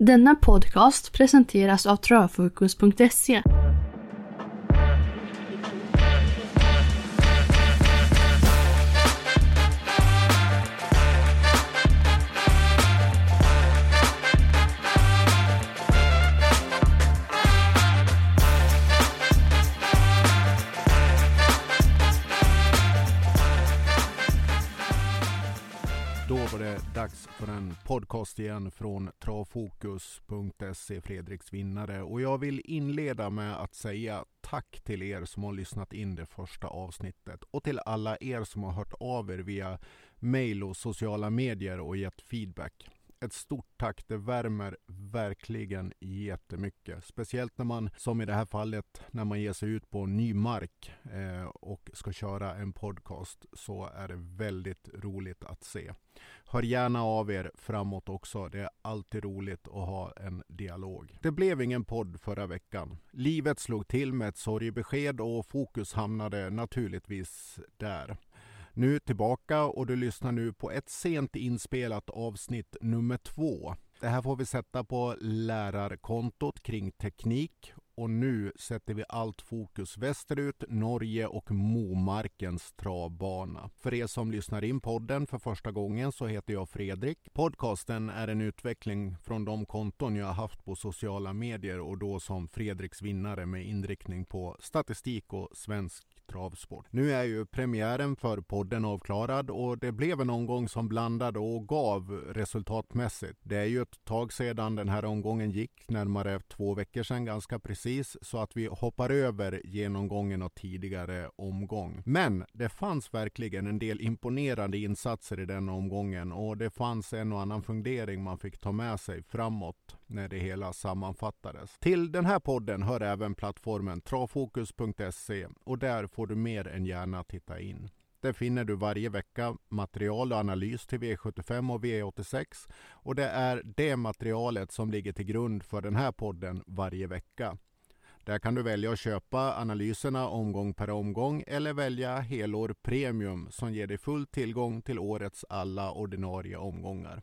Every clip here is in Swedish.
Denna podcast presenteras av travfokus.se. podcast igen från travfokus.se Fredriks vinnare och jag vill inleda med att säga tack till er som har lyssnat in det första avsnittet och till alla er som har hört av er via mail och sociala medier och gett feedback. Ett stort tack, det värmer verkligen jättemycket. Speciellt när man, som i det här fallet, när man ger sig ut på ny mark eh, och ska köra en podcast så är det väldigt roligt att se. Hör gärna av er framåt också. Det är alltid roligt att ha en dialog. Det blev ingen podd förra veckan. Livet slog till med ett sorgebesked och fokus hamnade naturligtvis där. Nu tillbaka och du lyssnar nu på ett sent inspelat avsnitt nummer två. Det här får vi sätta på lärarkontot kring teknik och nu sätter vi allt fokus västerut, Norge och Momarkens travbana. För er som lyssnar in podden för första gången så heter jag Fredrik. Podcasten är en utveckling från de konton jag har haft på sociala medier och då som Fredriks vinnare med inriktning på statistik och svensk travsport. Nu är ju premiären för podden avklarad och det blev en omgång som blandade och gav resultatmässigt. Det är ju ett tag sedan den här omgången gick, närmare två veckor sedan ganska precis, så att vi hoppar över genomgången och tidigare omgång. Men det fanns verkligen en del imponerande insatser i den omgången och det fanns en och annan fundering man fick ta med sig framåt när det hela sammanfattades. Till den här podden hör även plattformen travfokus.se och där får du mer än gärna titta in. Där finner du varje vecka material och analys till V75 och V86 och det är det materialet som ligger till grund för den här podden varje vecka. Där kan du välja att köpa analyserna omgång per omgång eller välja helår premium som ger dig full tillgång till årets alla ordinarie omgångar.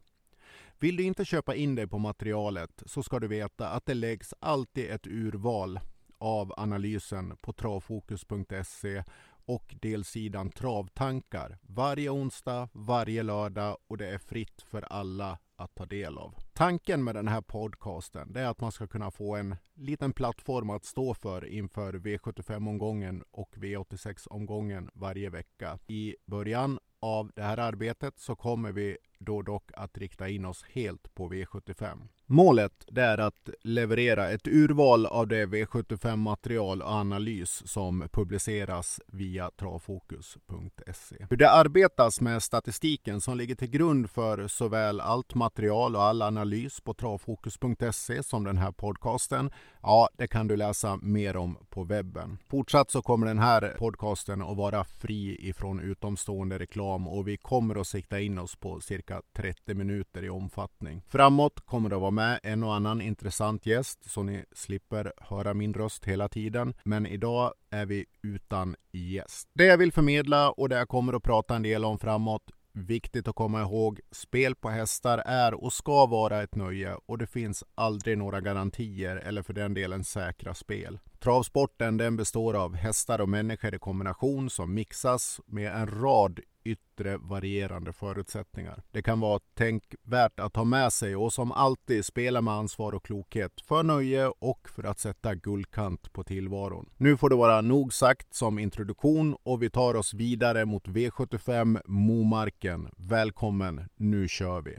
Vill du inte köpa in dig på materialet så ska du veta att det läggs alltid ett urval av analysen på travfokus.se och delsidan Travtankar varje onsdag, varje lördag och det är fritt för alla att ta del av. Tanken med den här podcasten är att man ska kunna få en liten plattform att stå för inför V75-omgången och V86-omgången varje vecka. I början av det här arbetet så kommer vi då dock att rikta in oss helt på V75. Målet det är att leverera ett urval av det V75-material och analys som publiceras via travfokus.se. Hur det arbetas med statistiken som ligger till grund för såväl allt material och all analys på travfokus.se som den här podcasten, ja, det kan du läsa mer om på webben. Fortsatt så kommer den här podcasten att vara fri ifrån utomstående reklam och vi kommer att sikta in oss på cirka 30 minuter i omfattning. Framåt kommer det att vara med en och annan intressant gäst så ni slipper höra min röst hela tiden. Men idag är vi utan gäst. Det jag vill förmedla och det jag kommer att prata en del om framåt Viktigt att komma ihåg, spel på hästar är och ska vara ett nöje och det finns aldrig några garantier eller för den delen säkra spel. Travsporten den består av hästar och människor i kombination som mixas med en rad yttre varierande förutsättningar. Det kan vara tänkvärt att ha med sig och som alltid spela med ansvar och klokhet för nöje och för att sätta guldkant på tillvaron. Nu får det vara nog sagt som introduktion och vi tar oss vidare mot V75 Momarken. Välkommen, nu kör vi!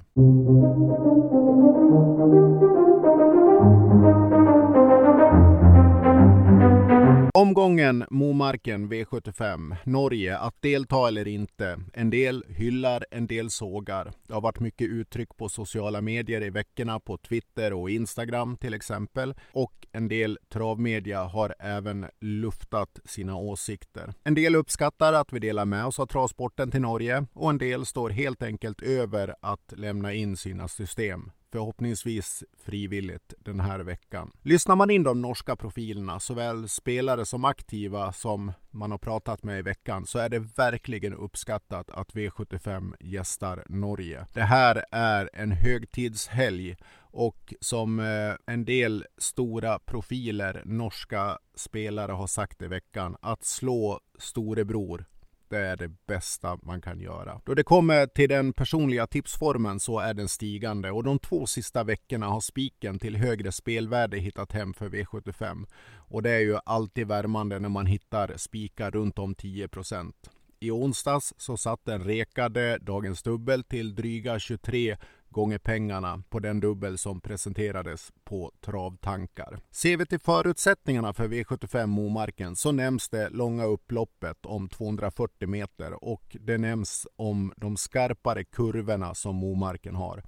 Omgången Momarken V75 Norge, att delta eller inte. En del hyllar, en del sågar. Det har varit mycket uttryck på sociala medier i veckorna på Twitter och Instagram till exempel. Och en del travmedia har även luftat sina åsikter. En del uppskattar att vi delar med oss av travsporten till Norge och en del står helt enkelt över att lämna in sina system förhoppningsvis frivilligt den här veckan. Lyssnar man in de norska profilerna, såväl spelare som aktiva som man har pratat med i veckan, så är det verkligen uppskattat att V75 gästar Norge. Det här är en högtidshelg Och som eh, en del stora profiler, norska spelare har sagt i veckan, att slå storebror det är det bästa man kan göra. Då det kommer till den personliga tipsformen så är den stigande och de två sista veckorna har spiken till högre spelvärde hittat hem för V75. Och det är ju alltid värmande när man hittar spikar runt om 10% i onsdags så satt den rekade dagens dubbel till dryga 23 gånger pengarna på den dubbel som presenterades på Travtankar. Ser vi till förutsättningarna för V75 Momarken så nämns det långa upploppet om 240 meter och det nämns om de skarpare kurvorna som Momarken har.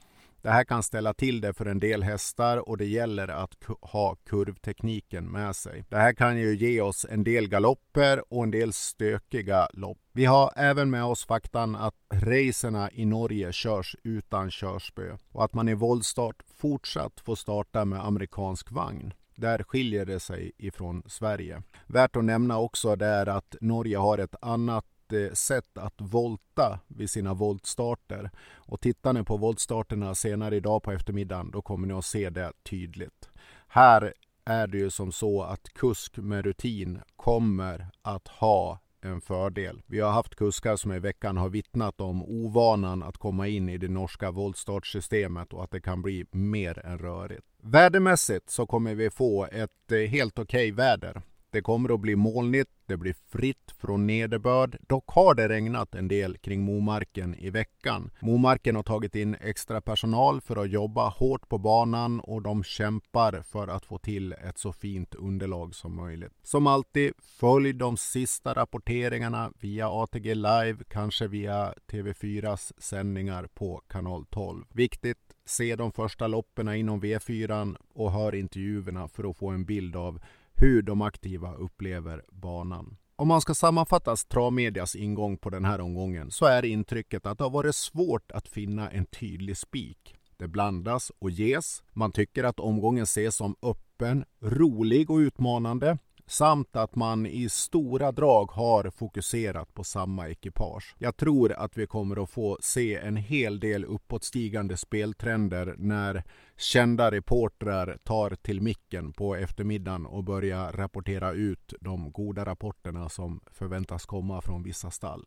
Det här kan ställa till det för en del hästar och det gäller att ha kurvtekniken med sig. Det här kan ju ge oss en del galopper och en del stökiga lopp. Vi har även med oss faktan att racerna i Norge körs utan körspö och att man i voltstart fortsatt får starta med amerikansk vagn. Där skiljer det sig ifrån Sverige. Värt att nämna också är att Norge har ett annat Sätt att volta vid sina voltstarter. Och tittar ni på voltstarterna senare idag på eftermiddagen då kommer ni att se det tydligt. Här är det ju som så att kusk med rutin kommer att ha en fördel. Vi har haft kuskar som i veckan har vittnat om ovanan att komma in i det norska voltstartsystemet och att det kan bli mer än rörigt. Vädermässigt så kommer vi få ett eh, helt okej okay väder. Det kommer att bli molnigt, det blir fritt från nederbörd. Dock har det regnat en del kring Momarken i veckan. Momarken har tagit in extra personal för att jobba hårt på banan och de kämpar för att få till ett så fint underlag som möjligt. Som alltid, följ de sista rapporteringarna via ATG Live, kanske via TV4s sändningar på kanal 12. Viktigt se de första loppen inom V4 och hör intervjuerna för att få en bild av hur de aktiva upplever banan. Om man ska sammanfatta travmedias ingång på den här omgången så är intrycket att det har varit svårt att finna en tydlig spik. Det blandas och ges. Man tycker att omgången ses som öppen, rolig och utmanande samt att man i stora drag har fokuserat på samma ekipage. Jag tror att vi kommer att få se en hel del uppåtstigande speltrender när kända reportrar tar till micken på eftermiddagen och börjar rapportera ut de goda rapporterna som förväntas komma från vissa stall.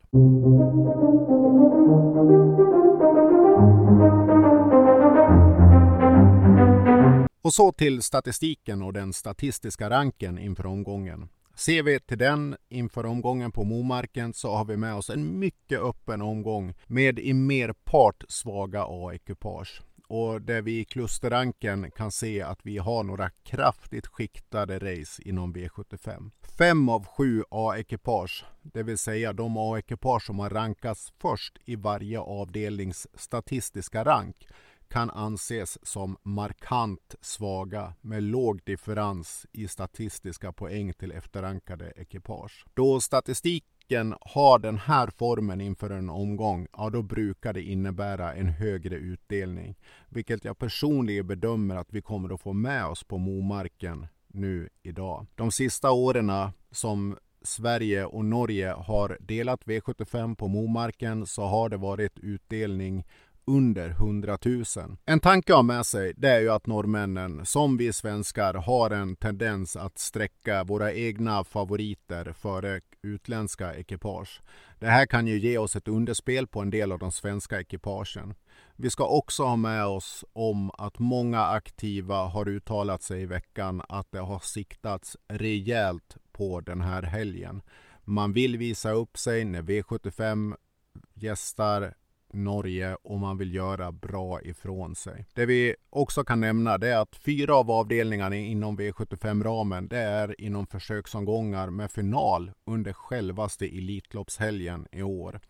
Och så till statistiken och den statistiska ranken inför omgången. Ser vi till den inför omgången på Momarken så har vi med oss en mycket öppen omgång med i merpart svaga A-ekipage. Och där vi i klusterranken kan se att vi har några kraftigt skiktade race inom V75. Fem av sju A-ekipage, det vill säga de A-ekipage som har rankats först i varje avdelnings statistiska rank, kan anses som markant svaga med låg differens i statistiska poäng till efterrankade ekipage. Då statistiken har den här formen inför en omgång, ja då brukar det innebära en högre utdelning. Vilket jag personligen bedömer att vi kommer att få med oss på Momarken nu idag. De sista åren som Sverige och Norge har delat V75 på Momarken så har det varit utdelning under 100 000. En tanke har med sig det är ju att norrmännen, som vi svenskar, har en tendens att sträcka våra egna favoriter före utländska ekipage. Det här kan ju ge oss ett underspel på en del av de svenska ekipagen. Vi ska också ha med oss om att många aktiva har uttalat sig i veckan att det har siktats rejält på den här helgen. Man vill visa upp sig när V75 gästar Norge och man vill göra bra ifrån sig. Det vi också kan nämna det är att fyra av avdelningarna inom V75-ramen det är inom försöksomgångar med final under självaste Elitloppshelgen i år.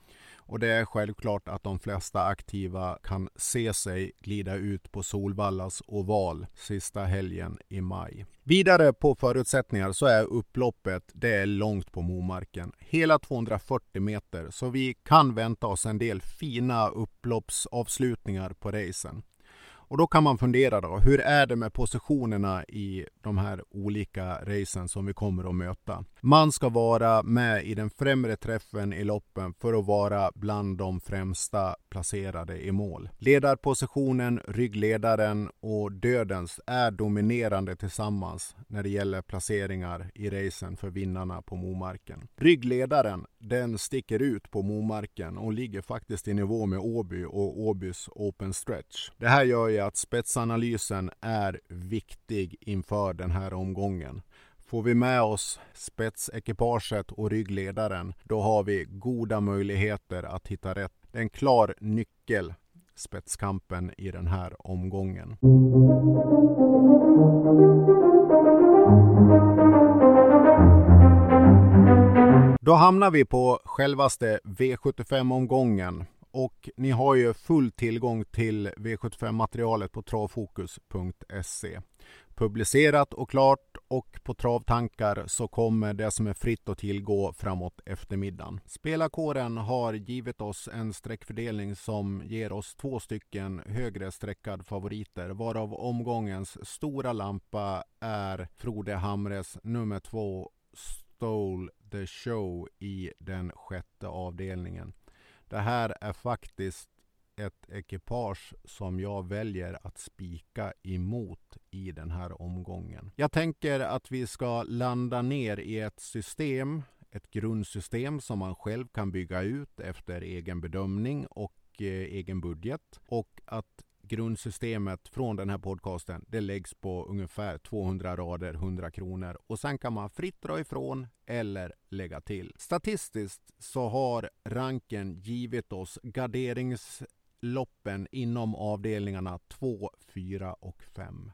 Och det är självklart att de flesta aktiva kan se sig glida ut på Solvallas oval sista helgen i maj. Vidare på förutsättningar så är upploppet det är långt på Momarken. Hela 240 meter så vi kan vänta oss en del fina upploppsavslutningar på racen. Och då kan man fundera då, hur är det med positionerna i de här olika racen som vi kommer att möta? Man ska vara med i den främre träffen i loppen för att vara bland de främsta placerade i mål. Ledarpositionen, ryggledaren och dödens är dominerande tillsammans när det gäller placeringar i racen för vinnarna på Momarken. Ryggledaren, den sticker ut på Momarken och ligger faktiskt i nivå med Åby och Åbys Open Stretch. Det här gör ju att spetsanalysen är viktig inför den här omgången. Får vi med oss spetsekipaget och ryggledaren, då har vi goda möjligheter att hitta rätt. Det är en klar nyckel, spetskampen i den här omgången. Då hamnar vi på självaste V75-omgången och ni har ju full tillgång till V75-materialet på travfokus.se. Publicerat och klart och på travtankar så kommer det som är fritt att tillgå framåt eftermiddagen. Spelarkåren har givit oss en streckfördelning som ger oss två stycken högre streckad favoriter varav omgångens stora lampa är Frode Hamres nummer två Stole the Show i den sjätte avdelningen. Det här är faktiskt ett ekipage som jag väljer att spika emot i den här omgången. Jag tänker att vi ska landa ner i ett system, ett grundsystem som man själv kan bygga ut efter egen bedömning och eh, egen budget och att grundsystemet från den här podcasten, det läggs på ungefär 200 rader, 100 kronor. Och sen kan man fritt dra ifrån eller lägga till. Statistiskt så har ranken givit oss garderingsloppen inom avdelningarna 2, 4 och 5.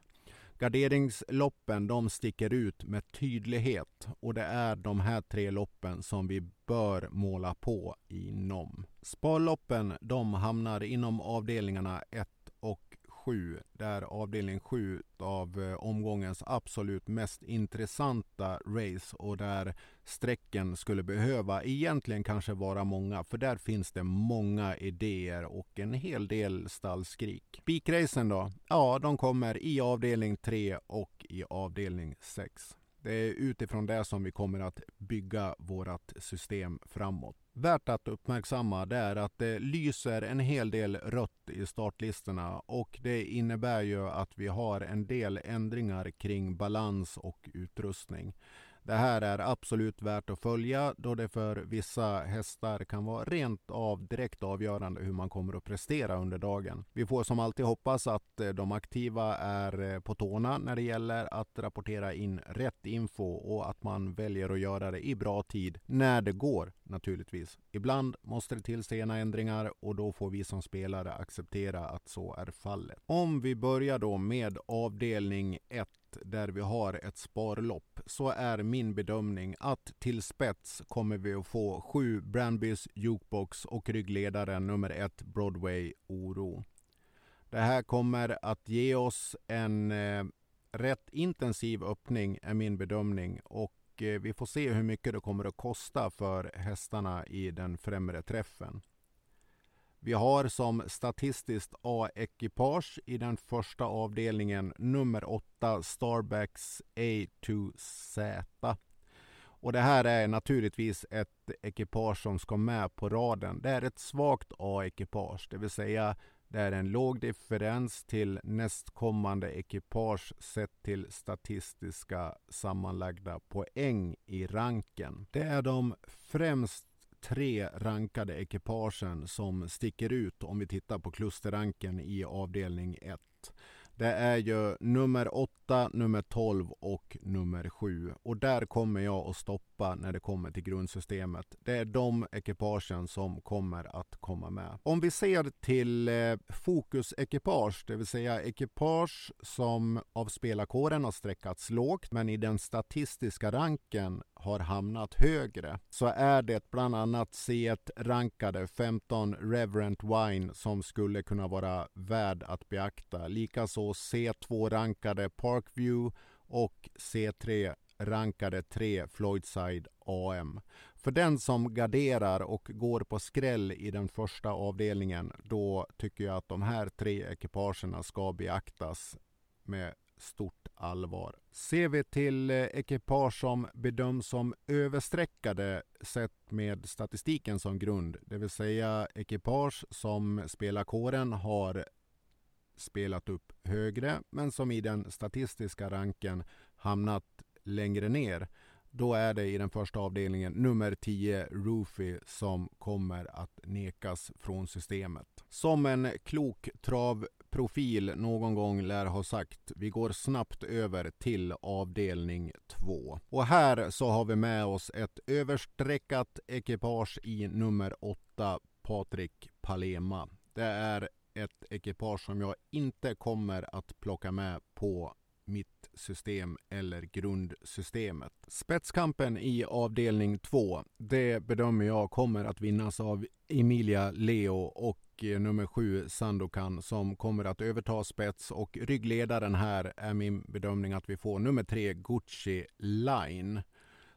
Garderingsloppen de sticker ut med tydlighet och det är de här tre loppen som vi bör måla på inom. Sparloppen de hamnar inom avdelningarna 1 och 7 där avdelning 7 av eh, omgångens absolut mest intressanta race och där strecken skulle behöva egentligen kanske vara många för där finns det många idéer och en hel del stallskrik. Spikracen då? Ja, de kommer i avdelning 3 och i avdelning 6. Det är utifrån det som vi kommer att bygga vårt system framåt. Värt att uppmärksamma det är att det lyser en hel del rött i startlistorna och det innebär ju att vi har en del ändringar kring balans och utrustning. Det här är absolut värt att följa då det för vissa hästar kan vara rent av direkt avgörande hur man kommer att prestera under dagen. Vi får som alltid hoppas att eh, de aktiva är eh, på tårna när det gäller att rapportera in rätt info och att man väljer att göra det i bra tid när det går naturligtvis. Ibland måste det till sena ändringar och då får vi som spelare acceptera att så är fallet. Om vi börjar då med avdelning 1 där vi har ett sparlopp så är min bedömning att till spets kommer vi att få sju Brandbys Jukebox och ryggledaren nummer ett Broadway Oro. Det här kommer att ge oss en eh, rätt intensiv öppning är min bedömning och eh, vi får se hur mycket det kommer att kosta för hästarna i den främre träffen. Vi har som statistiskt A-ekipage i den första avdelningen nummer 8 Starbacks A2Z. Och det här är naturligtvis ett ekipage som ska med på raden. Det är ett svagt A-ekipage, det vill säga det är en låg differens till nästkommande ekipage sett till statistiska sammanlagda poäng i ranken. Det är de främst tre rankade ekipagen som sticker ut om vi tittar på klusterranken i avdelning 1. Det är ju nummer 8, nummer 12 och nummer 7. Och där kommer jag att stoppa när det kommer till grundsystemet. Det är de ekipagen som kommer att komma med. Om vi ser till eh, fokusekipage, det vill säga ekipage som av spelarkåren har sträckats lågt men i den statistiska ranken har hamnat högre så är det bland annat C1-rankade 15 Reverent Wine som skulle kunna vara värd att beakta. Likaså C2-rankade Parkview och C3 rankade 3 Floydside AM. För den som garderar och går på skräll i den första avdelningen, då tycker jag att de här tre ekipagerna ska beaktas med stort allvar. Ser vi till eh, ekipage som bedöms som överstreckade sett med statistiken som grund, det vill säga ekipage som spelarkåren har spelat upp högre men som i den statistiska ranken hamnat längre ner. Då är det i den första avdelningen nummer 10 Roofy som kommer att nekas från systemet. Som en klok travprofil någon gång lär ha sagt, vi går snabbt över till avdelning 2. Och här så har vi med oss ett överstreckat ekipage i nummer 8 Patrik Palema. Det är ett ekipage som jag inte kommer att plocka med på mitt system eller grundsystemet. Spetskampen i avdelning 2, det bedömer jag kommer att vinnas av Emilia Leo och eh, nummer 7 Sandokan som kommer att överta spets och ryggledaren här är min bedömning att vi får nummer 3 Gucci Line.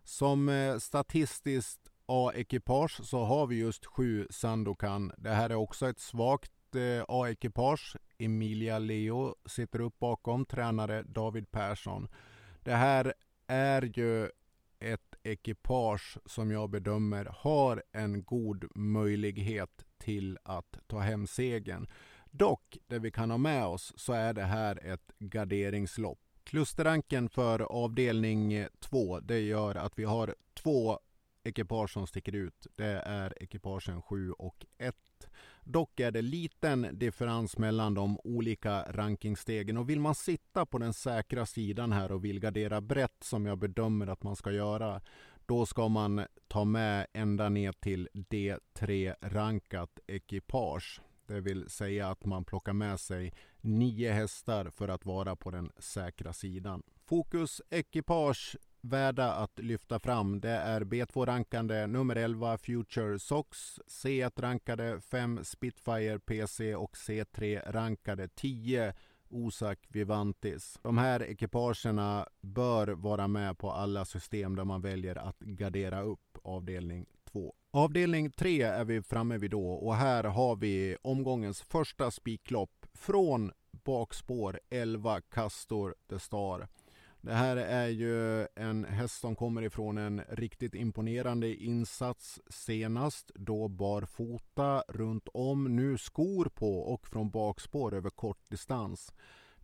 Som eh, statistiskt A-ekipage så har vi just 7 Sandokan. Det här är också ett svagt eh, A-ekipage. Emilia Leo sitter upp bakom, tränare David Persson. Det här är ju ett ekipage som jag bedömer har en god möjlighet till att ta hem segern. Dock, det vi kan ha med oss, så är det här ett garderingslopp. Klusterranken för avdelning 2, det gör att vi har två ekipage som sticker ut. Det är ekipagen 7 och 1. Dock är det liten differens mellan de olika rankingstegen och vill man sitta på den säkra sidan här och vill gardera brett som jag bedömer att man ska göra då ska man ta med ända ner till D3-rankat ekipage. Det vill säga att man plockar med sig nio hästar för att vara på den säkra sidan. Fokus ekipage värda att lyfta fram det är B2-rankande nummer 11 Future Sox, C1-rankade 5 Spitfire PC och C3-rankade 10 Osak Vivantis. De här ekipagerna bör vara med på alla system där man väljer att gardera upp avdelning 2. Avdelning 3 är vi framme vid då och här har vi omgångens första spiklopp från bakspår 11 Castor The Star. Det här är ju en häst som kommer ifrån en riktigt imponerande insats senast. Då barfota runt om, nu skor på och från bakspår över kort distans.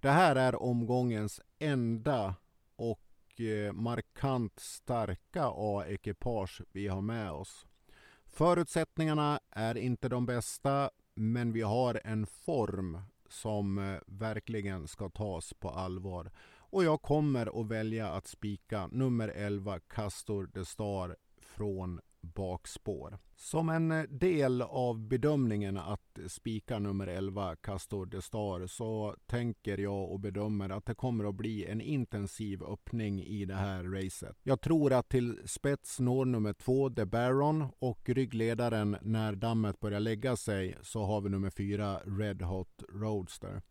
Det här är omgångens enda och eh, markant starka A-ekipage vi har med oss. Förutsättningarna är inte de bästa, men vi har en form som eh, verkligen ska tas på allvar. Och jag kommer att välja att spika nummer 11 Castor de Star från bakspår. Som en eh, del av bedömningen att spika nummer 11 Castor de Star så tänker jag och bedömer att det kommer att bli en intensiv öppning i det här racet. Jag tror att till spets når nummer 2 The Baron och ryggledaren när dammet börjar lägga sig så har vi nummer 4 Red Hot Roadster.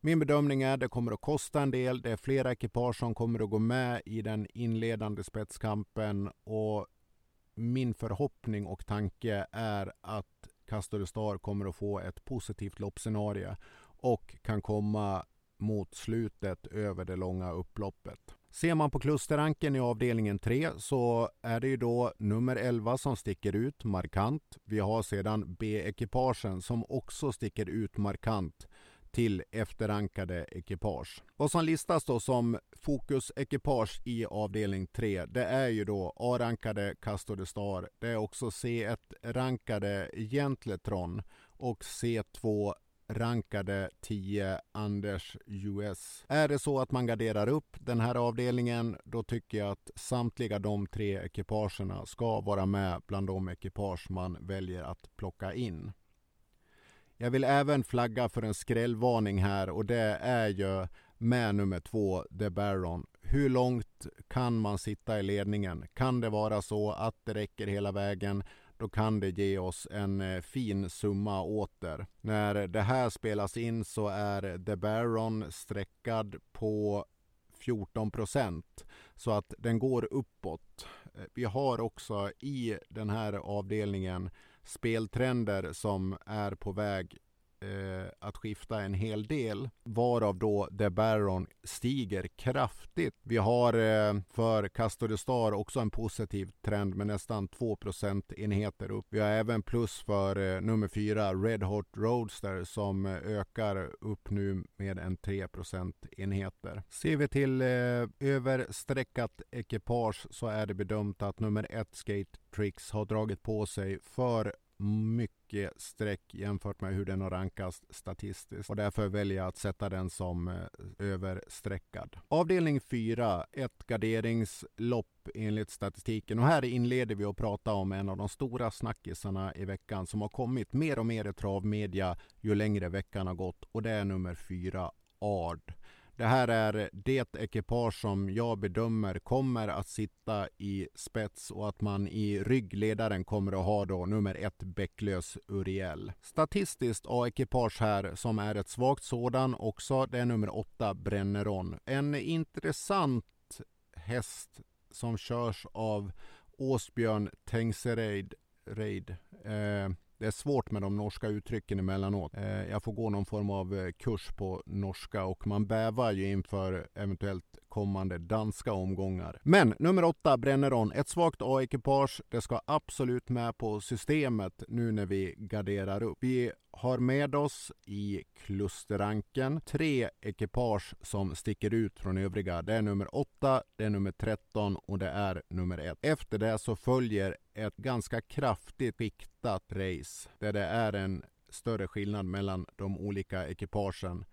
Min bedömning är att det kommer att kosta en del. Det är flera ekipage som kommer att gå med i den inledande spetskampen och min förhoppning och tanke är att Castor Star kommer att få ett positivt loppscenario och kan komma mot slutet över det långa upploppet. Ser man på klusterranken i avdelningen 3 så är det ju då nummer 11 som sticker ut markant. Vi har sedan B-ekipagen som också sticker ut markant till efterankade ekipage. Vad som listas då som fokusekipage i avdelning 3 det är ju då A-rankade Castor de Star. Det är också C1-rankade Gentletron och C2 rankade 10 Anders US. Är det så att man garderar upp den här avdelningen då tycker jag att samtliga de tre ekipagerna ska vara med bland de ekipage man väljer att plocka in. Jag vill även flagga för en skrällvarning här och det är ju med nummer två, The Baron. Hur långt kan man sitta i ledningen? Kan det vara så att det räcker hela vägen? Då kan det ge oss en eh, fin summa åter. När det här spelas in så är The Baron sträckad på 14 procent. Så att den går uppåt. Eh, vi har också i den här avdelningen speltrender som är på väg eh, att skifta en hel del. Varav då The Baron stiger kraftigt. Vi har eh, för Castor Star också en positiv trend med nästan 2% enheter upp. Vi har även plus för eh, nummer 4 Red Hot Roadster som eh, ökar upp nu med en 3% enheter. Ser vi till eh, överstreckat ekipage så är det bedömt att nummer 1 Skate Tricks har dragit på sig för mycket streck jämfört med hur den har rankats statistiskt och därför väljer jag att sätta den som eh, överstreckad. Avdelning 4, ett garderingslopp enligt statistiken och här inleder vi att prata om en av de stora snackisarna i veckan som har kommit mer och mer i travmedia ju längre veckan har gått och det är nummer 4, Ard. Det här är det ekipage som jag bedömer kommer att sitta i spets och att man i ryggledaren kommer att ha då nummer ett Bäcklös Uriel. Statistiskt A-ekipage här som är ett svagt sådan också. Det är nummer åtta Brenneron. En intressant häst som körs av Åsbjörn Tengsereid. Eh, det är svårt med de norska uttrycken emellanåt. Eh, jag får gå någon form av eh, kurs på norska och man bävar ju inför eventuellt kommande danska omgångar. Men nummer åtta, Brenneron, ett svagt A-ekipage. Det ska absolut med på systemet nu när vi garderar upp. Vi har med oss i klusterranken tre ekipage som sticker ut från övriga. Det är nummer 8, det är nummer 13 och det är nummer 1. Efter det så följer ett ganska kraftigt skiktat race där det är en större skillnad mellan de olika ekipagen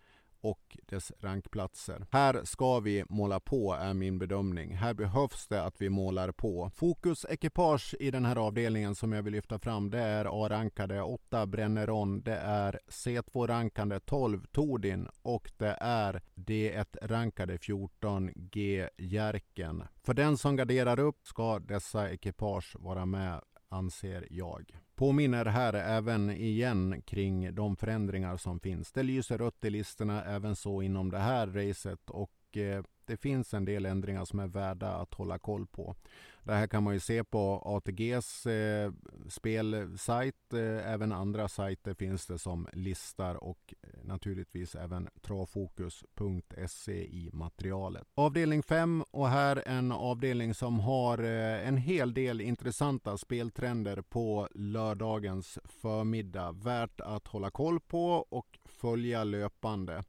och dess rankplatser. Här ska vi måla på är min bedömning. Här behövs det att vi målar på. Fokus ekipage i den här avdelningen som jag vill lyfta fram det är A-rankade 8 Brenneron, det är C2-rankade 12 Tordin och det är D1-rankade 14 G Jerken. För den som garderar upp ska dessa ekipage vara med anser jag. Påminner här även igen kring de förändringar som finns. Det lyser rött i listorna även så inom det här racet och eh, det finns en del ändringar som är värda att hålla koll på. Det här kan man ju se på ATGs eh, spelsajt. Eh, även andra sajter finns det som listar och naturligtvis även travfokus.se i materialet. Avdelning 5 och här en avdelning som har eh, en hel del intressanta speltrender på lördagens förmiddag. Värt att hålla koll på och följa löpande.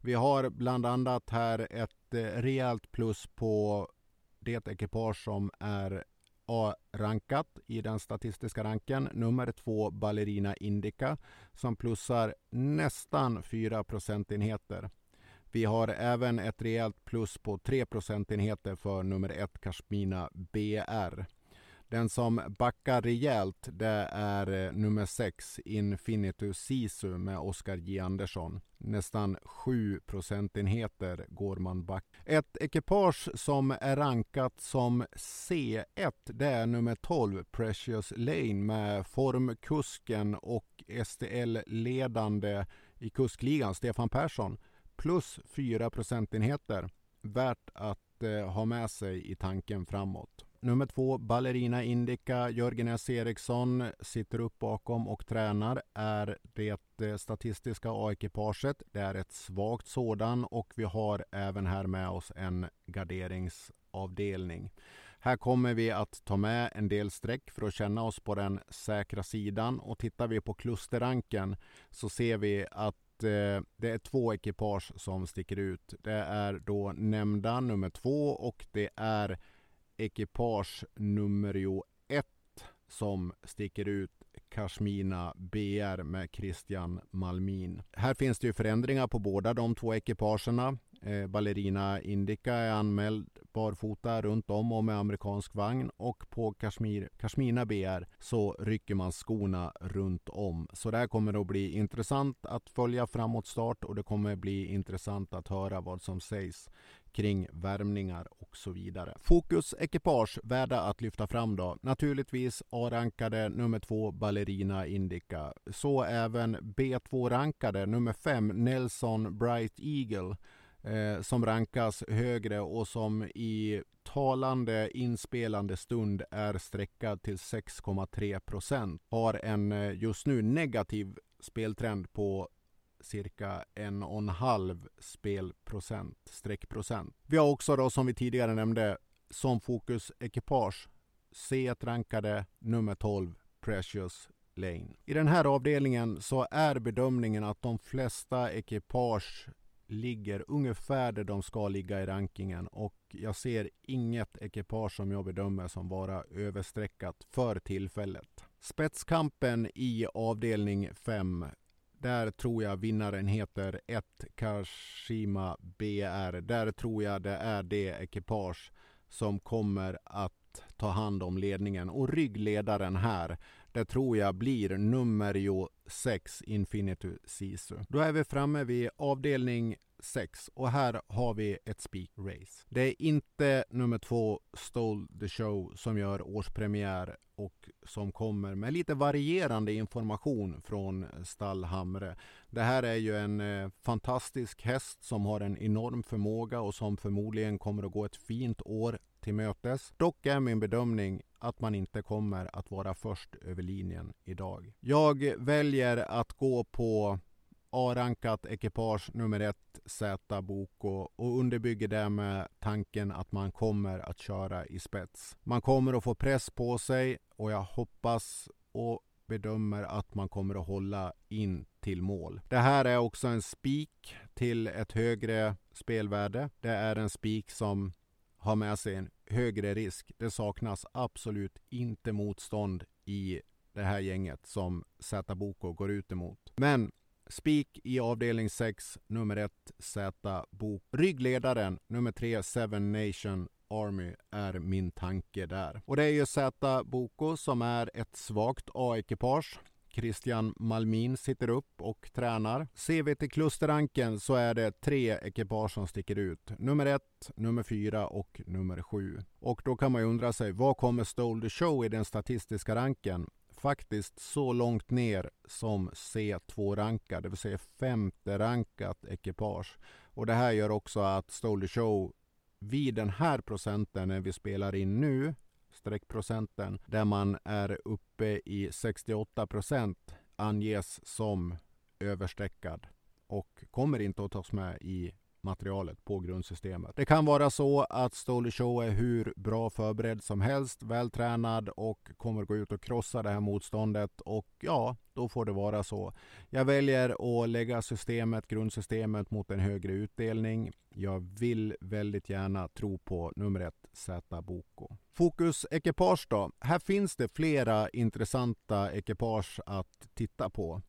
Vi har bland annat här ett eh, rejält plus på det ekipage som är A-rankat i den statistiska ranken. Nummer två Ballerina Indica som plussar nästan 4 procentenheter. Vi har även ett rejält plus på 3 procentenheter för nummer ett Kashmina BR. Den som backar rejält det är eh, nummer 6 Infinitus Sisu med Oskar J Andersson. Nästan 7 procentenheter går man back. Ett ekipage som är rankat som C1 det är nummer 12 Precious Lane med formkusken och STL-ledande i kuskligan Stefan Persson plus 4 procentenheter. Värt att eh, ha med sig i tanken framåt. Nummer två, Ballerina Indica. Jörgen S. Eriksson sitter upp bakom och tränar. Är det eh, statistiska A-ekipaget. Det är ett svagt sådan och vi har även här med oss en garderingsavdelning. Här kommer vi att ta med en del streck för att känna oss på den säkra sidan och tittar vi på klusterranken så ser vi att eh, det är två ekipage som sticker ut. Det är då nämnda nummer två och det är ekipage nummer ett som sticker ut Kashmina BR med Christian Malmin. Här finns det ju förändringar på båda de två ekipagerna. Eh, Ballerina Indica är anmäld barfota runt om och med amerikansk vagn och på Kashmir, Kashmina BR så rycker man skorna runt om. Så det här kommer att bli intressant att följa framåt start och det kommer bli intressant att höra vad som sägs kring värmningar och så vidare. Fokus ekipage värda att lyfta fram då. Naturligtvis A-rankade nummer två Ballerina Indica. Så även B2-rankade nummer fem Nelson Bright Eagle eh, som rankas högre och som i talande inspelande stund är sträckad till 6,3 procent. Har en eh, just nu negativ speltrend på cirka en och en halv spelprocent, streckprocent. Vi har också då som vi tidigare nämnde som fokus ekipage C1 rankade nummer 12 Precious Lane. I den här avdelningen så är bedömningen att de flesta ekipage ligger ungefär där de ska ligga i rankingen och jag ser inget ekipage som jag bedömer som vara överstreckat för tillfället. Spetskampen i avdelning 5 där tror jag vinnaren heter 1 Kashima BR. Där tror jag det är det ekipage som kommer att ta hand om ledningen. Och ryggledaren här, det tror jag blir nummer 6 Infinity Sisu. Då är vi framme vid avdelning 6 och här har vi ett speak race. Det är inte nummer två Stole the Show som gör årspremiär och som kommer med lite varierande information från Stall Hamre. Det här är ju en eh, fantastisk häst som har en enorm förmåga och som förmodligen kommer att gå ett fint år till mötes. Dock är min bedömning att man inte kommer att vara först över linjen idag. Jag väljer att gå på A-rankat ekipage nummer ett Z Boko och underbygger det med tanken att man kommer att köra i spets. Man kommer att få press på sig och jag hoppas och bedömer att man kommer att hålla in till mål. Det här är också en spik till ett högre spelvärde. Det är en spik som har med sig en högre risk. Det saknas absolut inte motstånd i det här gänget som Z Boko går ut emot. Men Spik i avdelning 6, nummer 1 Z Boko. Ryggledaren, nummer 3 Seven Nation Army är min tanke där. Och det är ju Z Boko som är ett svagt A-ekipage. Christian Malmin sitter upp och tränar. Ser vi till klusterranken så är det tre ekipage som sticker ut. Nummer ett, nummer fyra och nummer sju. Och då kan man ju undra sig, vad kommer Stole the Show i den statistiska ranken? faktiskt så långt ner som C2-rankad, det vill säga femte rankat ekipage. Och det här gör också att Stoley Show vid den här procenten när vi spelar in nu, streckprocenten, där man är uppe i 68 procent anges som överstreckad och kommer inte att tas med i materialet på grundsystemet. Det kan vara så att Stolly Show är hur bra förberedd som helst, vältränad och kommer gå ut och krossa det här motståndet och ja, då får det vara så. Jag väljer att lägga systemet, grundsystemet mot en högre utdelning. Jag vill väldigt gärna tro på nummer ett Z Boko. Fokus ekipage då? Här finns det flera intressanta ekipage att titta på.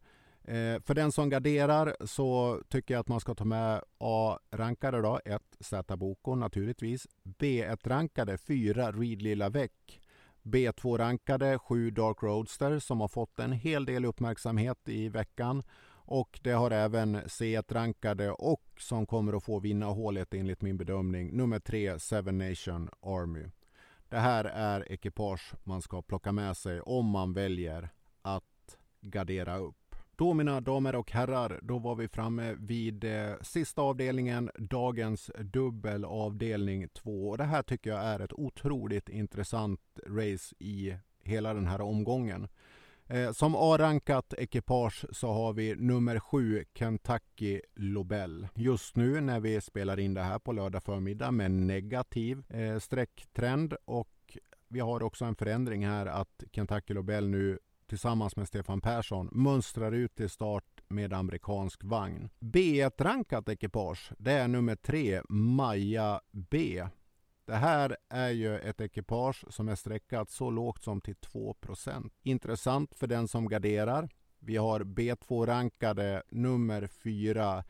Eh, för den som garderar så tycker jag att man ska ta med A-rankade då, 1 Z Boko naturligtvis. B1-rankade 4 Reed Lilla Väck. B2-rankade 7 Dark Roadster som har fått en hel del uppmärksamhet i veckan. Och det har även C1-rankade och som kommer att få vinna hålet enligt min bedömning, nummer 3 Seven Nation Army. Det här är ekipage man ska plocka med sig om man väljer att gardera upp. Då mina damer och herrar, då var vi framme vid eh, sista avdelningen, dagens dubbelavdelning 2. Och det här tycker jag är ett otroligt intressant race i hela den här omgången. Eh, som A-rankat ekipage så har vi nummer 7 Kentucky Lobel. Just nu när vi spelar in det här på lördag förmiddag med negativ eh, strecktrend och vi har också en förändring här att Kentucky Lobel nu tillsammans med Stefan Persson mönstrar ut till start med amerikansk vagn. B1-rankat ekipage, det är nummer tre, Maja B. Det här är ju ett ekipage som är streckat så lågt som till 2% Intressant för den som garderar. Vi har B2-rankade nummer 4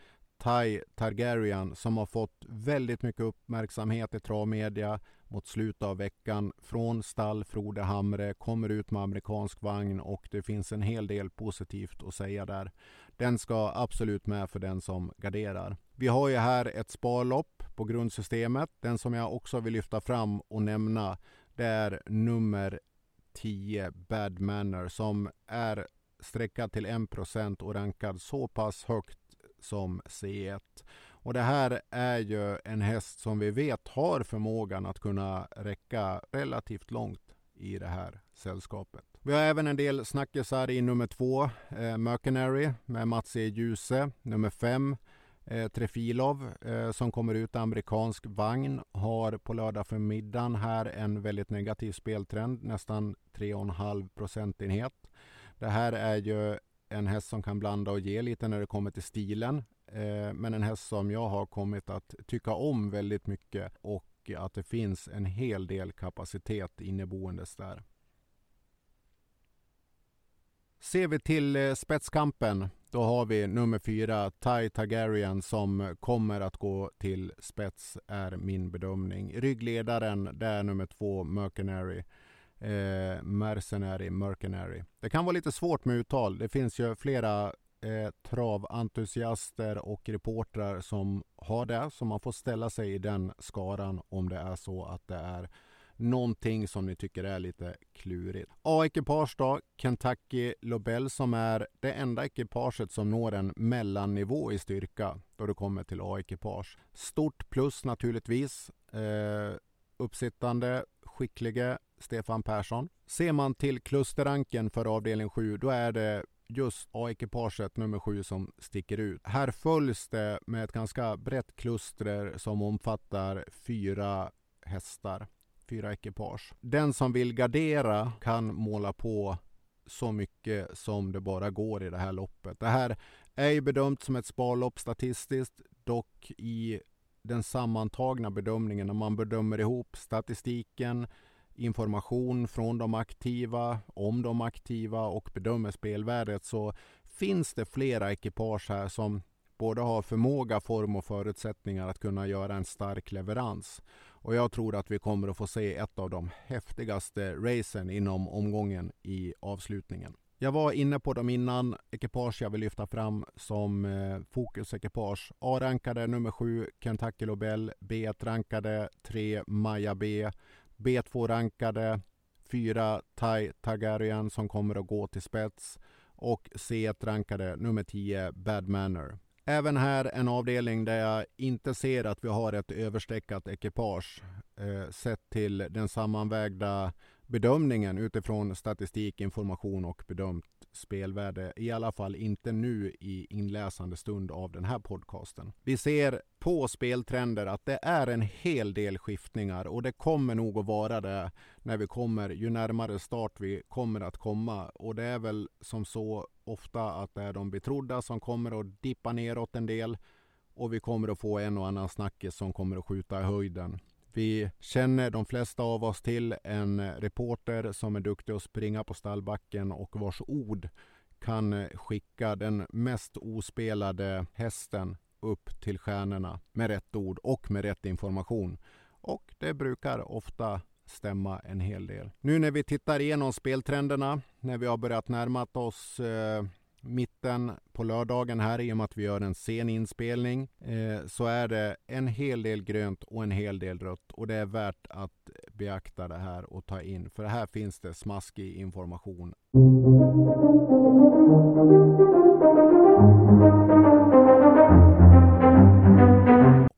Ty Targaryen som har fått väldigt mycket uppmärksamhet i travmedia mot slutet av veckan från stall Frode Hamre, kommer ut med amerikansk vagn och det finns en hel del positivt att säga där. Den ska absolut med för den som garderar. Vi har ju här ett sparlopp på grundsystemet. Den som jag också vill lyfta fram och nämna det är nummer 10 Bad Manner som är sträckad till 1% och rankad så pass högt som C1. Och det här är ju en häst som vi vet har förmågan att kunna räcka relativt långt i det här sällskapet. Vi har även en del snackisar i nummer två, eh, Mercenary med Mats E. Djuse. Nummer fem, eh, Trefilov eh, som kommer ut amerikansk vagn har på lördag förmiddagen här en väldigt negativ speltrend, nästan 3,5 procentenhet. Det här är ju en häst som kan blanda och ge lite när det kommer till stilen. Eh, men en häst som jag har kommit att tycka om väldigt mycket och att det finns en hel del kapacitet inneboendes där. Ser vi till eh, spetskampen, då har vi nummer fyra, Ty Targaryen, som kommer att gå till spets, är min bedömning. Ryggledaren, det är nummer två, Mercenary. Eh, Mercenary, Mercenary. Det kan vara lite svårt med uttal. Det finns ju flera eh, traventusiaster och reportrar som har det, så man får ställa sig i den skaran om det är så att det är någonting som ni tycker är lite klurigt. A-ekipage då, Kentucky Lobel som är det enda ekipaget som når en mellannivå i styrka då det kommer till A-ekipage. Stort plus naturligtvis. Eh, uppsittande, skicklige Stefan Persson. Ser man till klusterranken för avdelning 7 då är det just A-ekipaget nummer 7 som sticker ut. Här följs det med ett ganska brett kluster som omfattar fyra hästar fyra ekipage. Den som vill gardera kan måla på så mycket som det bara går i det här loppet. Det här är ju bedömt som ett sparlopp statistiskt, dock i den sammantagna bedömningen när man bedömer ihop statistiken, information från de aktiva, om de aktiva och bedömer spelvärdet så finns det flera ekipage här som både har förmåga, form och förutsättningar att kunna göra en stark leverans. Och jag tror att vi kommer att få se ett av de häftigaste racen inom omgången i avslutningen. Jag var inne på dem innan. Ekipage jag vill lyfta fram som eh, fokusekipage. A-rankade nummer 7 Kentucky Lobel. B1-rankade 3 Maja B. B2-rankade 4 Tai Targaryen som kommer att gå till spets. Och C1-rankade nummer 10 Bad Manor. Även här en avdelning där jag inte ser att vi har ett överstreckat ekipage eh, sett till den sammanvägda bedömningen utifrån statistik, information och bedömt spelvärde. I alla fall inte nu i inläsande stund av den här podcasten. Vi ser på speltrender att det är en hel del skiftningar och det kommer nog att vara det när vi kommer ju närmare start vi kommer att komma. Och det är väl som så ofta att det är de betrodda som kommer att dippa neråt en del och vi kommer att få en och annan snackis som kommer att skjuta i höjden. Vi känner de flesta av oss till en reporter som är duktig att springa på stallbacken och vars ord kan skicka den mest ospelade hästen upp till stjärnorna med rätt ord och med rätt information. Och det brukar ofta stämma en hel del. Nu när vi tittar igenom speltrenderna, när vi har börjat närma oss eh, mitten på lördagen här i och med att vi gör en sen inspelning eh, så är det en hel del grönt och en hel del rött och det är värt att beakta det här och ta in för här finns det smaskig information.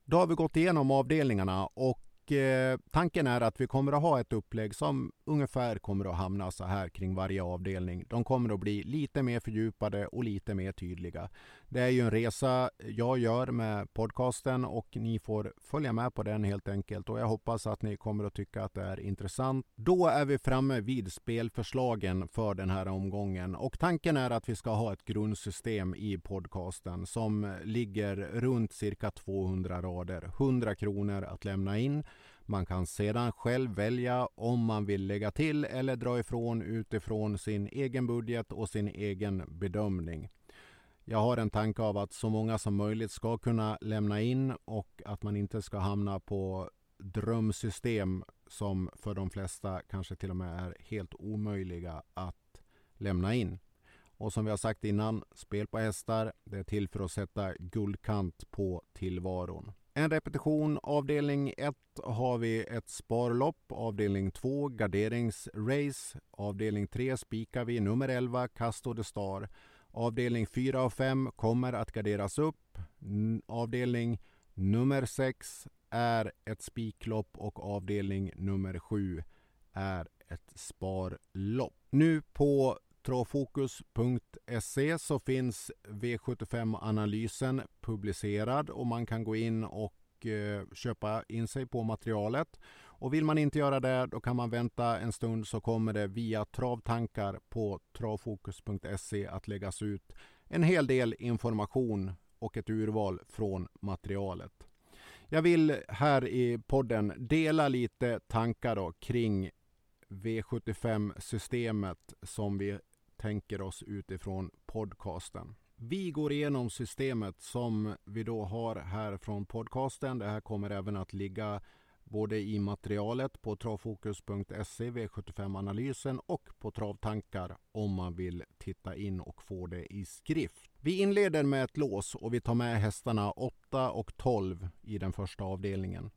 Då har vi gått igenom avdelningarna och Eh, tanken är att vi kommer att ha ett upplägg som ungefär kommer att hamna så här kring varje avdelning. De kommer att bli lite mer fördjupade och lite mer tydliga. Det är ju en resa jag gör med podcasten och ni får följa med på den helt enkelt och jag hoppas att ni kommer att tycka att det är intressant. Då är vi framme vid spelförslagen för den här omgången och tanken är att vi ska ha ett grundsystem i podcasten som ligger runt cirka 200 rader. 100 kronor att lämna in. Man kan sedan själv välja om man vill lägga till eller dra ifrån utifrån sin egen budget och sin egen bedömning. Jag har en tanke av att så många som möjligt ska kunna lämna in och att man inte ska hamna på drömsystem som för de flesta kanske till och med är helt omöjliga att lämna in. Och som vi har sagt innan, spel på hästar, det är till för att sätta guldkant på tillvaron. En repetition. Avdelning 1 har vi ett sparlopp. Avdelning 2 garderingsrace. Avdelning 3 spikar vi nummer 11 Casto de Star. Avdelning 4 och 5 kommer att garderas upp. Avdelning nummer 6 är ett spiklopp och avdelning nummer 7 är ett sparlopp. Nu på travfokus.se så finns V75-analysen publicerad och man kan gå in och eh, köpa in sig på materialet. Och vill man inte göra det, då kan man vänta en stund så kommer det via travtankar på travfokus.se att läggas ut en hel del information och ett urval från materialet. Jag vill här i podden dela lite tankar då kring V75-systemet som vi tänker oss utifrån podcasten. Vi går igenom systemet som vi då har här från podcasten. Det här kommer även att ligga både i materialet på travfokus.se, V75-analysen och på Travtankar om man vill titta in och få det i skrift. Vi inleder med ett lås och vi tar med hästarna 8 och 12 i den första avdelningen.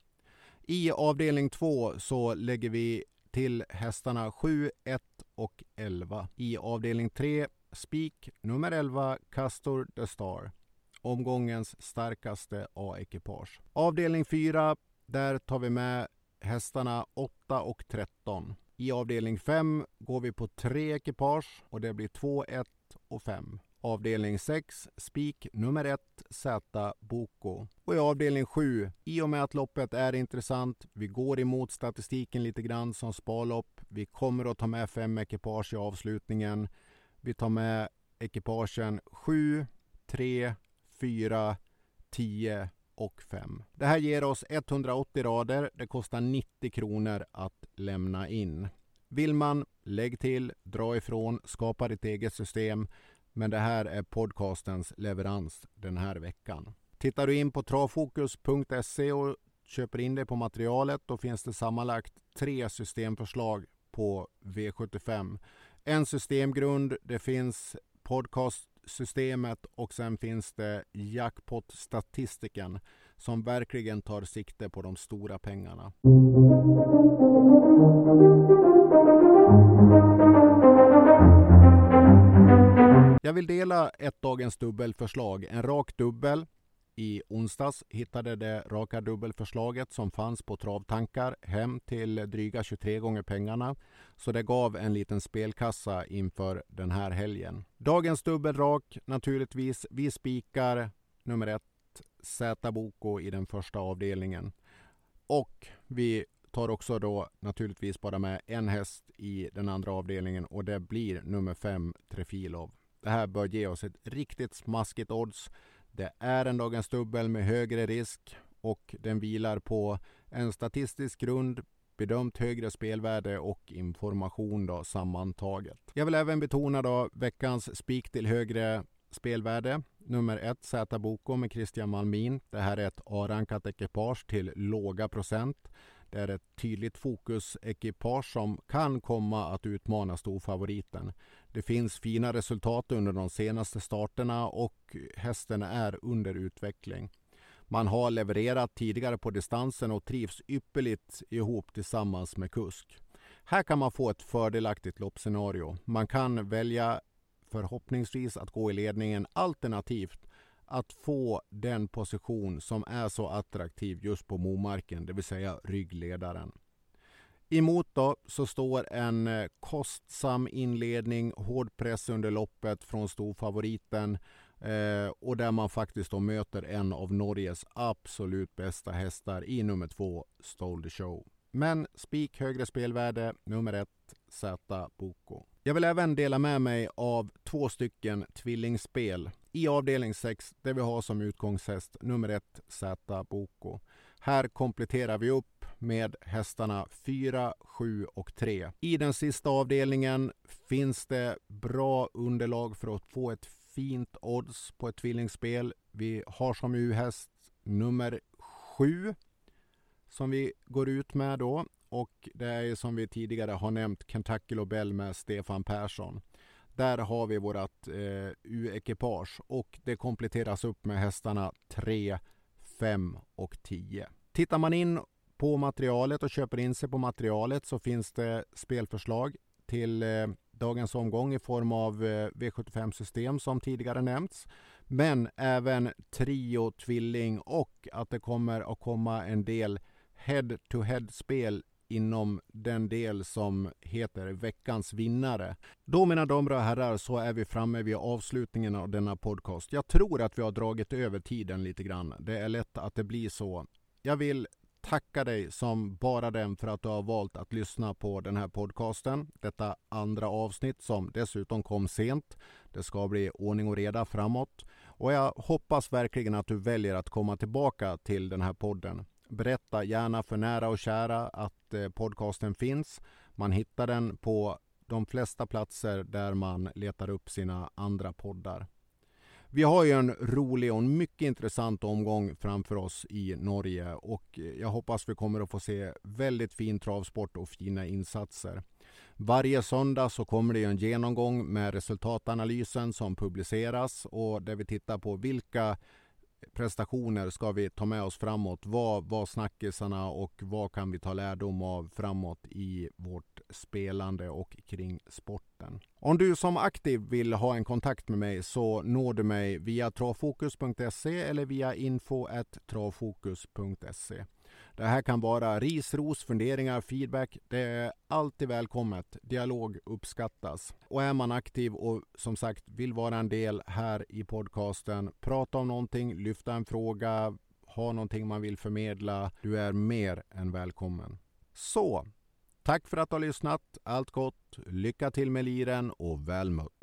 I avdelning 2 så lägger vi till hästarna 7, 1 och 11. I avdelning 3 spik nummer 11 Castor the Star. Omgångens starkaste A-ekipage. Avdelning 4 där tar vi med hästarna 8 och 13. I avdelning 5 går vi på tre ekipage och det blir 2, 1 och 5. Avdelning 6, spik nummer 1, Z Boko. Och i avdelning 7, i och med att loppet är intressant, vi går emot statistiken lite grann som sparlopp. Vi kommer att ta med fem ekipage i avslutningen. Vi tar med ekipagen 7, 3, 4, 10 och 5. Det här ger oss 180 rader. Det kostar 90 kronor att lämna in. Vill man, lägg till, dra ifrån, skapa ditt eget system. Men det här är podcastens leverans den här veckan. Tittar du in på travfokus.se och köper in dig på materialet då finns det sammanlagt tre systemförslag på V75. En systemgrund, det finns podcastsystemet och sen finns det jackpot-statistiken som verkligen tar sikte på de stora pengarna. Jag vill dela ett dagens dubbelförslag. En rak dubbel. I onsdags hittade det raka dubbelförslaget som fanns på travtankar hem till dryga 23 gånger pengarna. Så det gav en liten spelkassa inför den här helgen. Dagens dubbelrak naturligtvis. Vi spikar nummer ett Z Boko i den första avdelningen. Och vi tar också då naturligtvis bara med en häst i den andra avdelningen och det blir nummer fem Trefilov. Det här bör ge oss ett riktigt smaskigt odds. Det är en dagens dubbel med högre risk och den vilar på en statistisk grund, bedömt högre spelvärde och information då sammantaget. Jag vill även betona då veckans spik till högre spelvärde. Nummer ett Z Boko med Christian Malmin. Det här är ett A-rankat ekipage till låga procent. Det är ett tydligt fokusekipage som kan komma att utmana storfavoriten. Det finns fina resultat under de senaste starterna och hästen är under utveckling. Man har levererat tidigare på distansen och trivs ypperligt ihop tillsammans med kusk. Här kan man få ett fördelaktigt loppscenario. Man kan välja förhoppningsvis att gå i ledningen alternativt att få den position som är så attraktiv just på Momarken, det vill säga ryggledaren. Emot då så står en eh, kostsam inledning, hård press under loppet från storfavoriten eh, och där man faktiskt då möter en av Norges absolut bästa hästar i nummer två, Stole the Show. Men spik högre spelvärde, nummer ett, Z Boko. Jag vill även dela med mig av två stycken tvillingspel i avdelning 6 där vi har som utgångshäst nummer 1 Z Boko. Här kompletterar vi upp med hästarna 4, 7 och 3. I den sista avdelningen finns det bra underlag för att få ett fint odds på ett tvillingspel. Vi har som U-häst nummer 7 som vi går ut med då och det är som vi tidigare har nämnt Kentucky Lobel med Stefan Persson. Där har vi vårt eh, U-ekipage och det kompletteras upp med hästarna 3, 5 och 10. Tittar man in på materialet och köper in sig på materialet så finns det spelförslag till eh, dagens omgång i form av eh, V75-system som tidigare nämnts. Men även trio, tvilling och att det kommer att komma en del head-to-head-spel inom den del som heter veckans vinnare. Då mina damer och herrar så är vi framme vid avslutningen av denna podcast. Jag tror att vi har dragit över tiden lite grann. Det är lätt att det blir så. Jag vill tacka dig som bara den för att du har valt att lyssna på den här podcasten. Detta andra avsnitt som dessutom kom sent. Det ska bli ordning och reda framåt. Och jag hoppas verkligen att du väljer att komma tillbaka till den här podden. Berätta gärna för nära och kära att eh, podcasten finns. Man hittar den på de flesta platser där man letar upp sina andra poddar. Vi har ju en rolig och en mycket intressant omgång framför oss i Norge och eh, jag hoppas vi kommer att få se väldigt fin travsport och fina insatser. Varje söndag så kommer det en genomgång med resultatanalysen som publiceras och där vi tittar på vilka prestationer ska vi ta med oss framåt? Vad var snackisarna och vad kan vi ta lärdom av framåt i vårt spelande och kring sporten? Om du som aktiv vill ha en kontakt med mig så når du mig via travfokus.se eller via info.travfokus.se. Det här kan vara ris, ros, funderingar, feedback. Det är alltid välkommet. Dialog uppskattas. Och är man aktiv och som sagt vill vara en del här i podcasten, prata om någonting, lyfta en fråga, ha någonting man vill förmedla. Du är mer än välkommen. Så, tack för att du har lyssnat. Allt gott, lycka till med liren och väl mött.